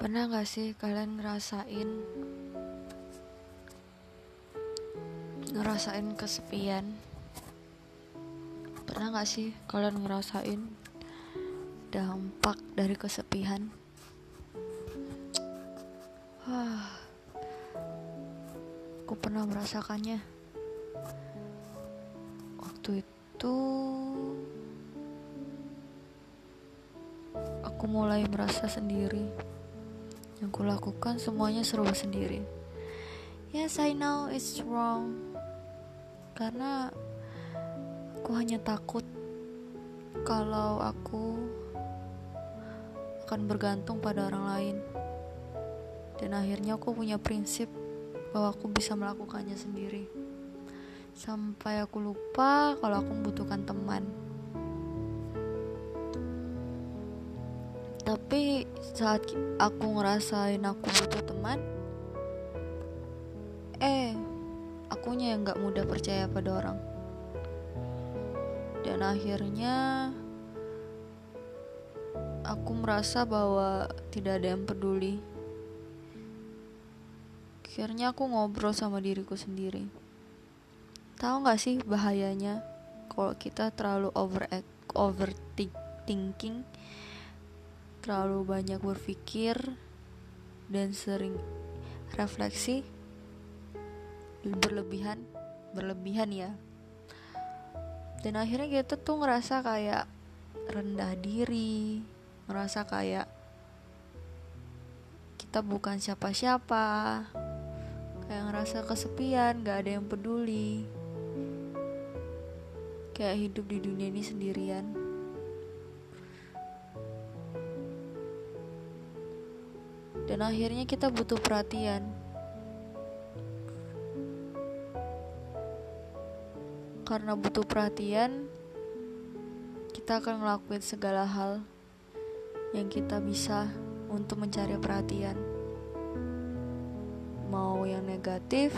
Pernah gak sih kalian ngerasain Ngerasain kesepian? Pernah gak sih kalian ngerasain Dampak dari kesepian? Wah, Aku pernah merasakannya. Waktu itu Aku mulai merasa sendiri yang kulakukan semuanya serba sendiri. Yes, I know it's wrong. Karena aku hanya takut kalau aku akan bergantung pada orang lain. Dan akhirnya aku punya prinsip bahwa aku bisa melakukannya sendiri. Sampai aku lupa kalau aku membutuhkan teman. tapi saat aku ngerasain aku butuh teman eh akunya yang gak mudah percaya pada orang. Dan akhirnya aku merasa bahwa tidak ada yang peduli. Akhirnya aku ngobrol sama diriku sendiri. Tahu gak sih bahayanya? Kalau kita terlalu over overthinking terlalu banyak berpikir dan sering refleksi berlebihan berlebihan ya. Dan akhirnya kita tuh ngerasa kayak rendah diri ngerasa kayak kita bukan siapa-siapa kayak ngerasa kesepian gak ada yang peduli. Kayak hidup di dunia ini sendirian dan akhirnya kita butuh perhatian. Karena butuh perhatian, kita akan ngelakuin segala hal yang kita bisa untuk mencari perhatian. Mau yang negatif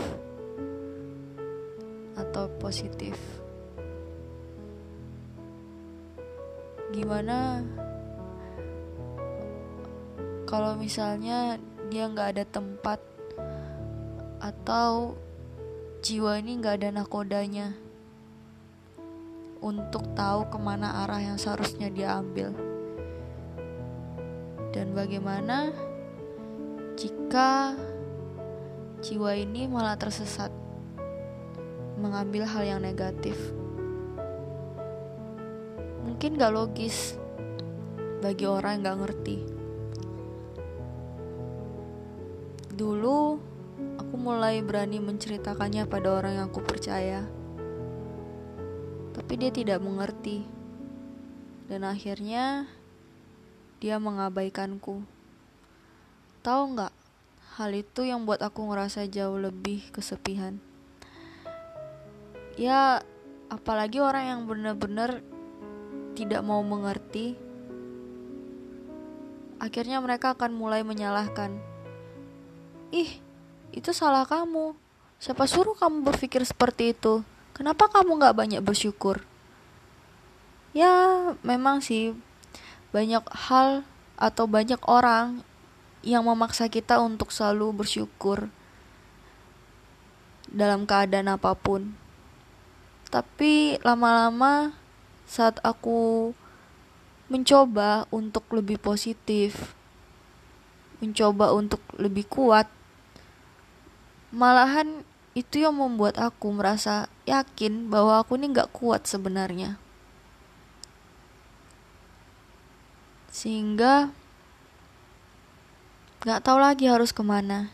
atau positif. Gimana kalau misalnya dia nggak ada tempat atau jiwa ini nggak ada nakodanya untuk tahu ke mana arah yang seharusnya dia ambil. Dan bagaimana jika jiwa ini malah tersesat mengambil hal yang negatif? Mungkin gak logis bagi orang yang gak ngerti Dulu, aku mulai berani menceritakannya pada orang yang aku percaya. Tapi dia tidak mengerti. Dan akhirnya, dia mengabaikanku. Tahu nggak? Hal itu yang buat aku ngerasa jauh lebih kesepian. Ya, apalagi orang yang benar-benar tidak mau mengerti, akhirnya mereka akan mulai menyalahkan Ih, itu salah kamu. Siapa suruh kamu berpikir seperti itu? Kenapa kamu gak banyak bersyukur? Ya, memang sih banyak hal atau banyak orang yang memaksa kita untuk selalu bersyukur dalam keadaan apa pun. Tapi lama-lama saat aku mencoba untuk lebih positif, mencoba untuk lebih kuat, malahan itu yang membuat aku merasa yakin bahwa aku ini gak kuat sebenarnya. Sehingga gak tahu lagi harus ke mana.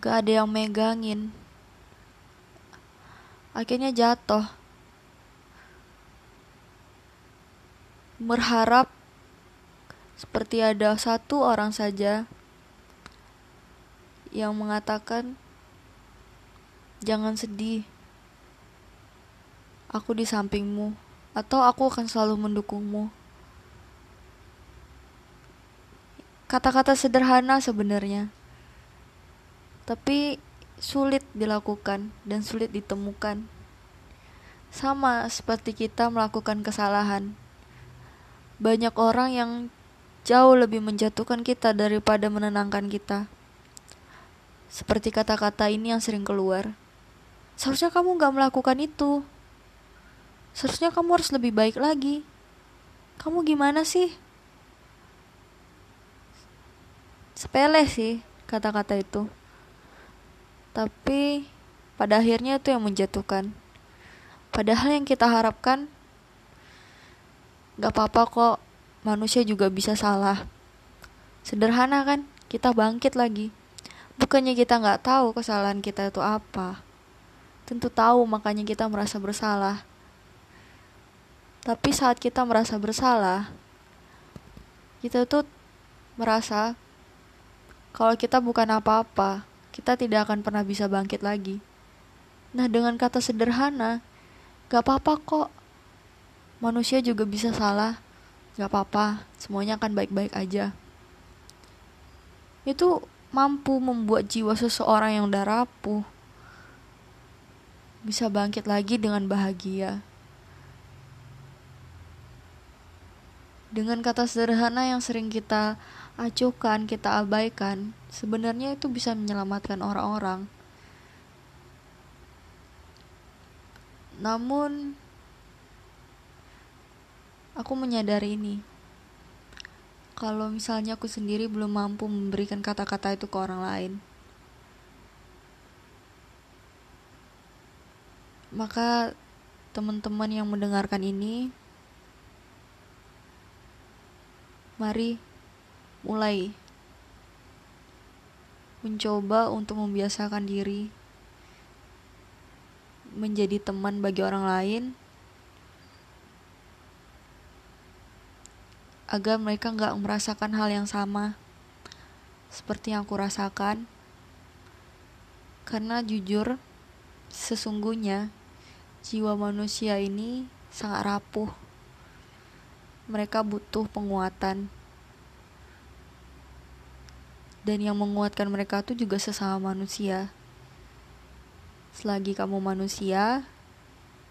Gak ada yang megangin. Akhirnya jatuh. Berharap seperti ada satu orang saja yang mengatakan, "Jangan sedih, aku di sampingmu, atau aku akan selalu mendukungmu." Kata-kata sederhana sebenarnya, tapi sulit dilakukan dan sulit ditemukan. Sama seperti kita melakukan kesalahan, banyak orang yang jauh lebih menjatuhkan kita daripada menenangkan kita. Seperti kata-kata ini yang sering keluar. Seharusnya kamu gak melakukan itu. Seharusnya kamu harus lebih baik lagi. Kamu gimana sih? Sepele sih kata-kata itu. Tapi pada akhirnya itu yang menjatuhkan. Padahal yang kita harapkan gak apa-apa kok manusia juga bisa salah. Sederhana kan? Kita bangkit lagi. Bukannya kita nggak tahu kesalahan kita itu apa. Tentu tahu, makanya kita merasa bersalah. Tapi saat kita merasa bersalah, kita tuh merasa kalau kita bukan apa-apa, kita tidak akan pernah bisa bangkit lagi. Nah, dengan kata sederhana, gak apa-apa kok. Manusia juga bisa salah. Gak apa-apa, semuanya akan baik-baik aja. Itu mampu membuat jiwa seseorang yang udah rapuh bisa bangkit lagi dengan bahagia. Dengan kata sederhana yang sering kita acuhkan, kita abaikan, sebenarnya itu bisa menyelamatkan orang-orang. Namun, aku menyadari ini. Kalau misalnya aku sendiri belum mampu memberikan kata-kata itu ke orang lain, maka teman-teman yang mendengarkan ini, mari mulai mencoba untuk membiasakan diri menjadi teman bagi orang lain agar mereka nggak merasakan hal yang sama seperti yang aku rasakan. Karena jujur, sesungguhnya jiwa manusia ini sangat rapuh. Mereka butuh penguatan. Dan yang menguatkan mereka itu juga sesama manusia. Selagi kamu manusia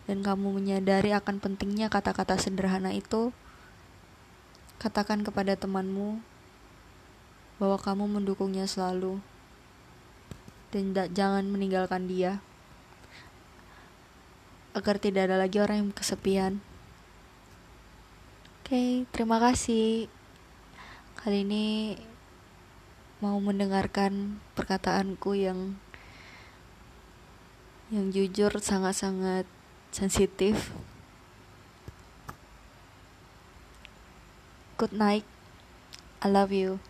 dan kamu menyadari akan pentingnya kata-kata sederhana itu, Katakan kepada temanmu bahwa kamu mendukungnya selalu dan jangan meninggalkan dia agar tidak ada lagi orang yang kesepian. Oke, okay, terima kasih. Kali ini mau mendengarkan perkataanku yang yang jujur sangat-sangat sensitif. Good night. I love you.